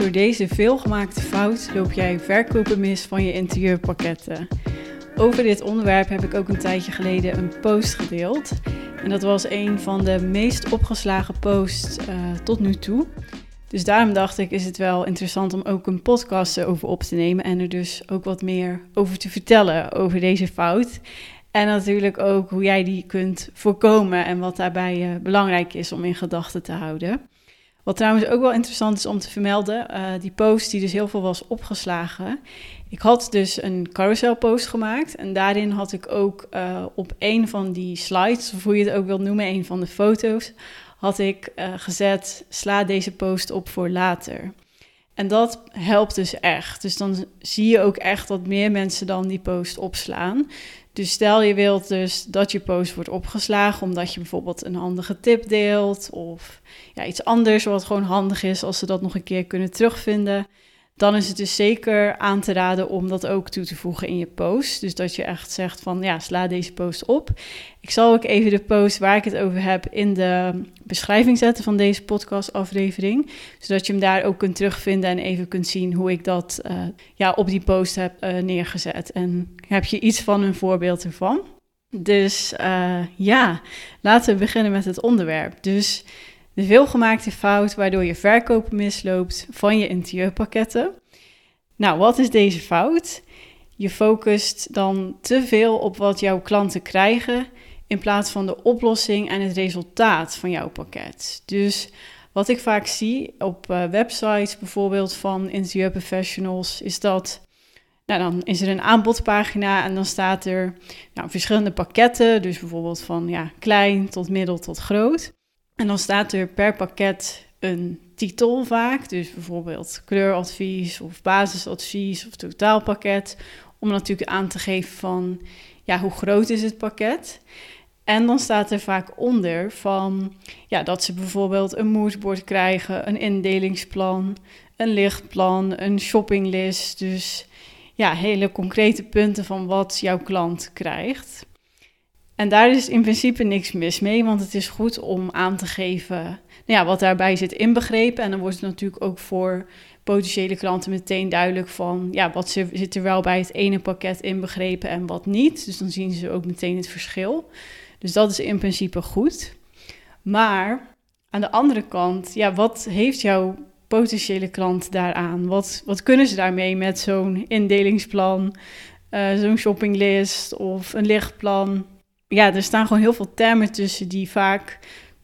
Door deze veelgemaakte fout loop jij verkopen mis van je interieurpakketten. Over dit onderwerp heb ik ook een tijdje geleden een post gedeeld. En dat was een van de meest opgeslagen posts uh, tot nu toe. Dus daarom dacht ik, is het wel interessant om ook een podcast over op te nemen en er dus ook wat meer over te vertellen over deze fout. En natuurlijk ook hoe jij die kunt voorkomen en wat daarbij uh, belangrijk is om in gedachten te houden. Wat trouwens ook wel interessant is om te vermelden, uh, die post die dus heel veel was opgeslagen. Ik had dus een carousel post gemaakt en daarin had ik ook uh, op een van die slides, of hoe je het ook wilt noemen, een van de foto's, had ik uh, gezet, sla deze post op voor later. En dat helpt dus echt. Dus dan zie je ook echt dat meer mensen dan die post opslaan. Dus stel je wilt dus dat je post wordt opgeslagen omdat je bijvoorbeeld een handige tip deelt of ja, iets anders wat gewoon handig is als ze dat nog een keer kunnen terugvinden dan is het dus zeker aan te raden om dat ook toe te voegen in je post. Dus dat je echt zegt van ja, sla deze post op. Ik zal ook even de post waar ik het over heb in de beschrijving zetten van deze podcastaflevering. Zodat je hem daar ook kunt terugvinden en even kunt zien hoe ik dat uh, ja, op die post heb uh, neergezet. En heb je iets van een voorbeeld ervan. Dus uh, ja, laten we beginnen met het onderwerp. Dus de veelgemaakte fout waardoor je verkopen misloopt van je interieurpakketten. Nou, wat is deze fout? Je focust dan te veel op wat jouw klanten krijgen in plaats van de oplossing en het resultaat van jouw pakket. Dus wat ik vaak zie op uh, websites bijvoorbeeld van interieurprofessionals is dat nou, dan is er een aanbodpagina en dan staat er nou, verschillende pakketten, dus bijvoorbeeld van ja, klein tot middel tot groot. En dan staat er per pakket een titel vaak, dus bijvoorbeeld kleuradvies of basisadvies of totaalpakket, om natuurlijk aan te geven van ja, hoe groot is het pakket. En dan staat er vaak onder van ja, dat ze bijvoorbeeld een moodboard krijgen, een indelingsplan, een lichtplan, een shoppinglist. Dus ja, hele concrete punten van wat jouw klant krijgt. En daar is in principe niks mis mee, want het is goed om aan te geven nou ja, wat daarbij zit inbegrepen. En dan wordt het natuurlijk ook voor potentiële klanten meteen duidelijk van ja, wat zit er wel bij het ene pakket inbegrepen en wat niet. Dus dan zien ze ook meteen het verschil. Dus dat is in principe goed. Maar aan de andere kant, ja, wat heeft jouw potentiële klant daaraan? Wat, wat kunnen ze daarmee met zo'n indelingsplan, uh, zo'n shoppinglist of een lichtplan? Ja, er staan gewoon heel veel termen tussen die vaak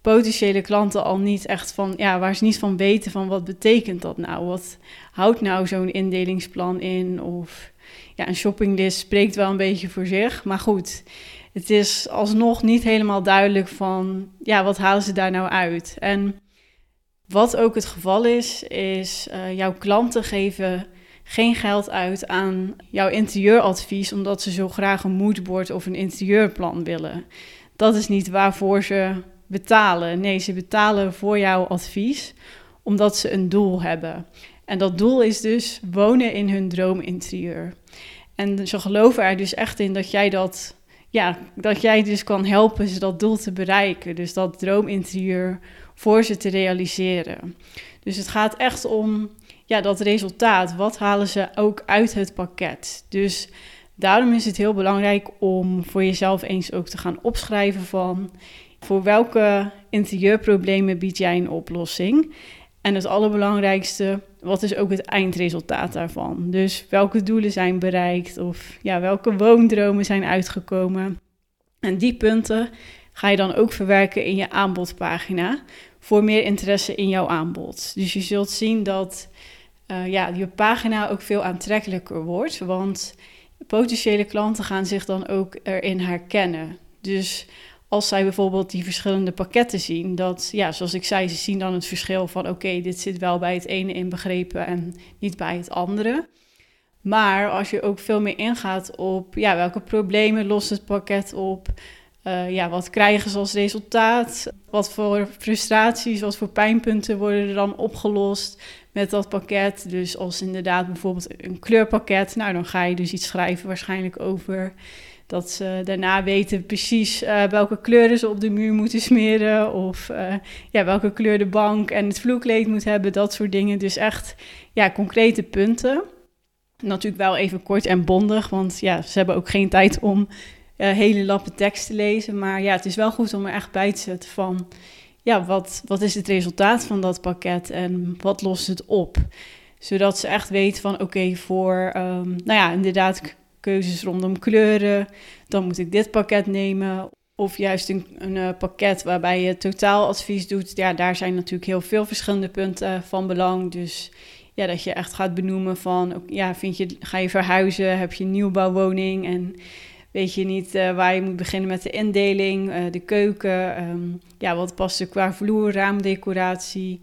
potentiële klanten al niet echt van, ja, waar ze niet van weten van wat betekent dat nou? Wat houdt nou zo'n indelingsplan in? Of ja, een shoppinglist spreekt wel een beetje voor zich. Maar goed, het is alsnog niet helemaal duidelijk van, ja, wat halen ze daar nou uit? En wat ook het geval is, is uh, jouw klanten geven geen geld uit aan jouw interieuradvies omdat ze zo graag een moodboard of een interieurplan willen. Dat is niet waarvoor ze betalen. Nee, ze betalen voor jouw advies omdat ze een doel hebben. En dat doel is dus wonen in hun droominterieur. En ze geloven er dus echt in dat jij dat, ja, dat jij dus kan helpen ze dat doel te bereiken. Dus dat droominterieur voor ze te realiseren. Dus het gaat echt om ja, dat resultaat, wat halen ze ook uit het pakket? Dus daarom is het heel belangrijk om voor jezelf eens ook te gaan opschrijven van voor welke interieurproblemen bied jij een oplossing? En het allerbelangrijkste, wat is ook het eindresultaat daarvan? Dus welke doelen zijn bereikt of ja, welke woondromen zijn uitgekomen? En die punten ga je dan ook verwerken in je aanbodpagina voor meer interesse in jouw aanbod. Dus je zult zien dat uh, ja, je pagina ook veel aantrekkelijker wordt. Want potentiële klanten gaan zich dan ook erin herkennen. Dus als zij bijvoorbeeld die verschillende pakketten zien, dat, ja, zoals ik zei, ze zien dan het verschil van: oké, dit zit wel bij het ene inbegrepen en niet bij het andere. Maar als je ook veel meer ingaat op ja, welke problemen lost het pakket op, uh, ja, wat krijgen ze als resultaat, wat voor frustraties, wat voor pijnpunten worden er dan opgelost, met dat pakket. Dus als inderdaad bijvoorbeeld een kleurpakket, nou dan ga je dus iets schrijven waarschijnlijk over Dat ze daarna weten precies uh, welke kleuren ze op de muur moeten smeren. Of uh, ja, welke kleur de bank en het vloerkleed moet hebben. Dat soort dingen. Dus echt ja, concrete punten. Natuurlijk wel even kort en bondig. Want ja, ze hebben ook geen tijd om uh, hele lappen tekst te lezen. Maar ja, het is wel goed om er echt bij te zetten van... Ja, wat, wat is het resultaat van dat pakket en wat lost het op? Zodat ze echt weten van oké, voor um, nou ja, inderdaad keuzes rondom kleuren, dan moet ik dit pakket nemen. Of juist een, uh, pakket waarbij je totaaladvies doet. Ja, daar zijn natuurlijk heel veel verschillende punten van belang. Dus ja, dat je echt gaat benoemen van, ja, vind je, ga je verhuizen, heb je een nieuwbouwwoning en weet je niet uh, waar je moet beginnen met de indeling, uh, de keuken, um, ja, wat past er qua vloer, raamdecoratie.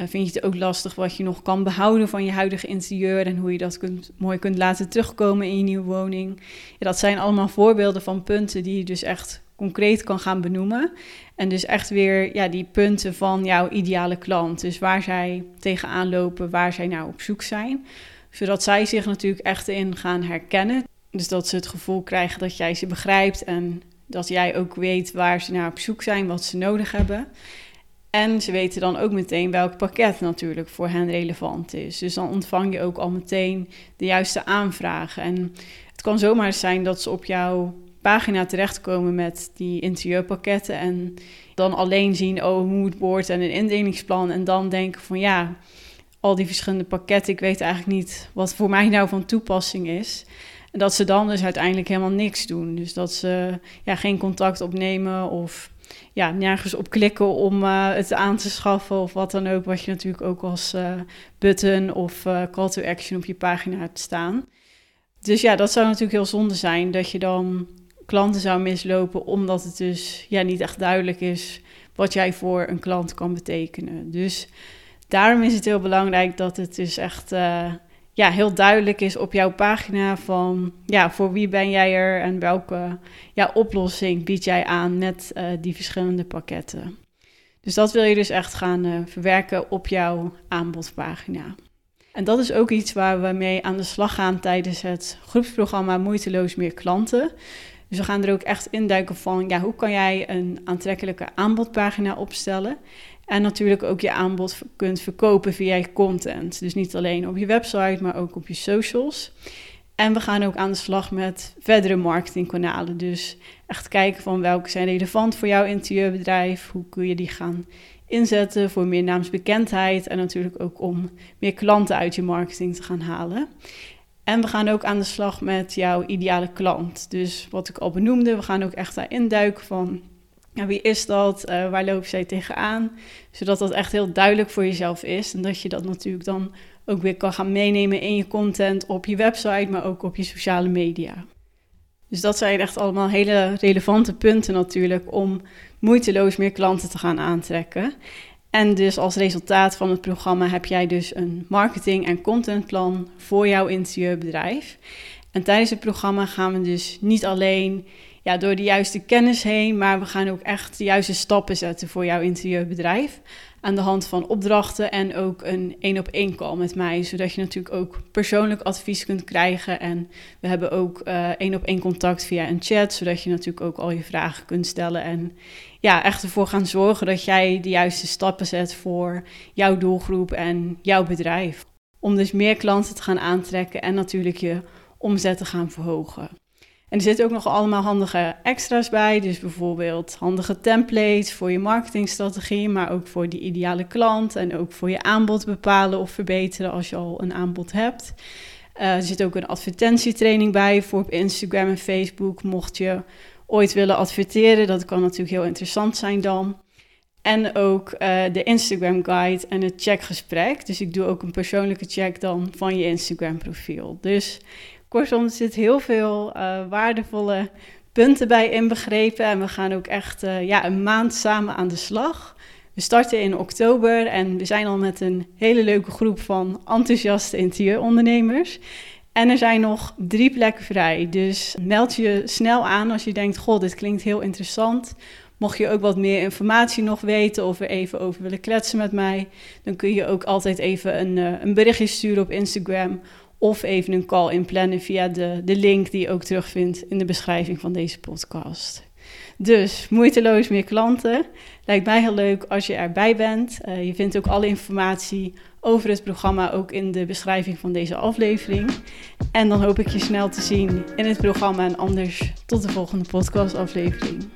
Uh, vind je het ook lastig wat je nog kan behouden van je huidige interieur en hoe je dat kunt, mooi kunt laten terugkomen in je nieuwe woning? Ja, dat zijn allemaal voorbeelden van punten die je dus echt concreet kan gaan benoemen. En dus echt weer ja, die punten van jouw ideale klant. Dus waar zij tegenaan lopen, waar zij nou op zoek zijn. Zodat zij zich natuurlijk echt in gaan herkennen. Dus dat ze het gevoel krijgen dat jij ze begrijpt en dat jij ook weet waar ze naar op zoek zijn, wat ze nodig hebben. En ze weten dan ook meteen welk pakket natuurlijk voor hen relevant is. Dus dan ontvang je ook al meteen de juiste aanvragen. En het kan zomaar zijn dat ze op jouw pagina terechtkomen met die interieurpakketten en dan alleen zien, oh, een moodboard en een indelingsplan. En dan denken van ja, al die verschillende pakketten, ik weet eigenlijk niet wat voor mij nou van toepassing is. En dat ze dan dus uiteindelijk helemaal niks doen. Dus dat ze ja, geen contact opnemen of ja, nergens op klikken om uh, het aan te schaffen of wat dan ook. Wat je natuurlijk ook als uh, button of uh, call to action op je pagina hebt staan. Dus ja, dat zou natuurlijk heel zonde zijn dat je dan klanten zou mislopen omdat het dus ja, niet echt duidelijk is wat jij voor een klant kan betekenen. Dus daarom is het heel belangrijk dat het dus echt ja, heel duidelijk is op jouw pagina van ja, voor wie ben jij er en welke ja, oplossing bied jij aan met uh, die verschillende pakketten. Dus dat wil je dus echt gaan uh, verwerken op jouw aanbodpagina. En dat is ook iets waar we mee aan de slag gaan tijdens het groepsprogramma Moeiteloos Meer Klanten. Dus we gaan er ook echt induiken van ja, hoe kan jij een aantrekkelijke aanbodpagina opstellen en natuurlijk ook je aanbod kunt verkopen via je content. Dus niet alleen op je website, maar ook op je socials. En we gaan ook aan de slag met verdere marketingkanalen. Dus echt kijken van welke zijn relevant voor jouw interieurbedrijf. Hoe kun je die gaan inzetten voor meer naamsbekendheid. En natuurlijk ook om meer klanten uit je marketing te gaan halen. En we gaan ook aan de slag met jouw ideale klant. Dus wat ik al benoemde, we gaan ook echt daarin duiken van wie is dat? Uh, waar loop zij tegenaan? Zodat dat echt heel duidelijk voor jezelf is. En dat je dat natuurlijk dan ook weer kan gaan meenemen in je content op je website, maar ook op je sociale media. Dus dat zijn echt allemaal hele relevante punten natuurlijk om moeiteloos meer klanten te gaan aantrekken. En dus als resultaat van het programma heb jij dus een marketing- en contentplan voor jouw interieurbedrijf. En tijdens het programma gaan we dus niet alleen ja, door de juiste kennis heen, maar we gaan ook echt de juiste stappen zetten voor jouw interieurbedrijf. Aan de hand van opdrachten en ook een één op één call met mij, zodat je natuurlijk ook persoonlijk advies kunt krijgen. En we hebben ook één op één contact via een chat, zodat je natuurlijk ook al je vragen kunt stellen. En ja, echt ervoor gaan zorgen dat jij de juiste stappen zet voor jouw doelgroep en jouw bedrijf. Om dus meer klanten te gaan aantrekken en natuurlijk je omzet te gaan verhogen. En er zitten ook nog allemaal handige extra's bij. Dus bijvoorbeeld handige templates voor je marketingstrategie, maar ook voor die ideale klant. En ook voor je aanbod bepalen of verbeteren als je al een aanbod hebt. Uh, er zit ook een advertentietraining bij voor op Instagram en Facebook. Mocht je ooit willen adverteren, dat kan natuurlijk heel interessant zijn dan. En ook uh, de Instagram guide en het checkgesprek. Dus ik doe ook een persoonlijke check dan van je Instagram profiel. Dus Kortom, er zit heel veel uh, waardevolle punten bij inbegrepen. En we gaan ook echt uh, ja, een maand samen aan de slag. We starten in oktober en we zijn al met een hele leuke groep van enthousiaste interieurondernemers. En er zijn nog drie plekken vrij. Dus meld je snel aan als je denkt: Goh, dit klinkt heel interessant. Mocht je ook wat meer informatie nog weten of er even over willen kletsen met mij, dan kun je ook altijd even een, uh, een berichtje sturen op Instagram Of even een call inplannen via de, de link die je ook terugvindt in de beschrijving van deze podcast. Dus moeiteloos meer klanten. Lijkt mij heel leuk als je erbij bent. Uh, je vindt ook alle informatie over het programma ook in de beschrijving van deze aflevering. En dan hoop ik je snel te zien in het programma en anders tot de volgende podcastaflevering.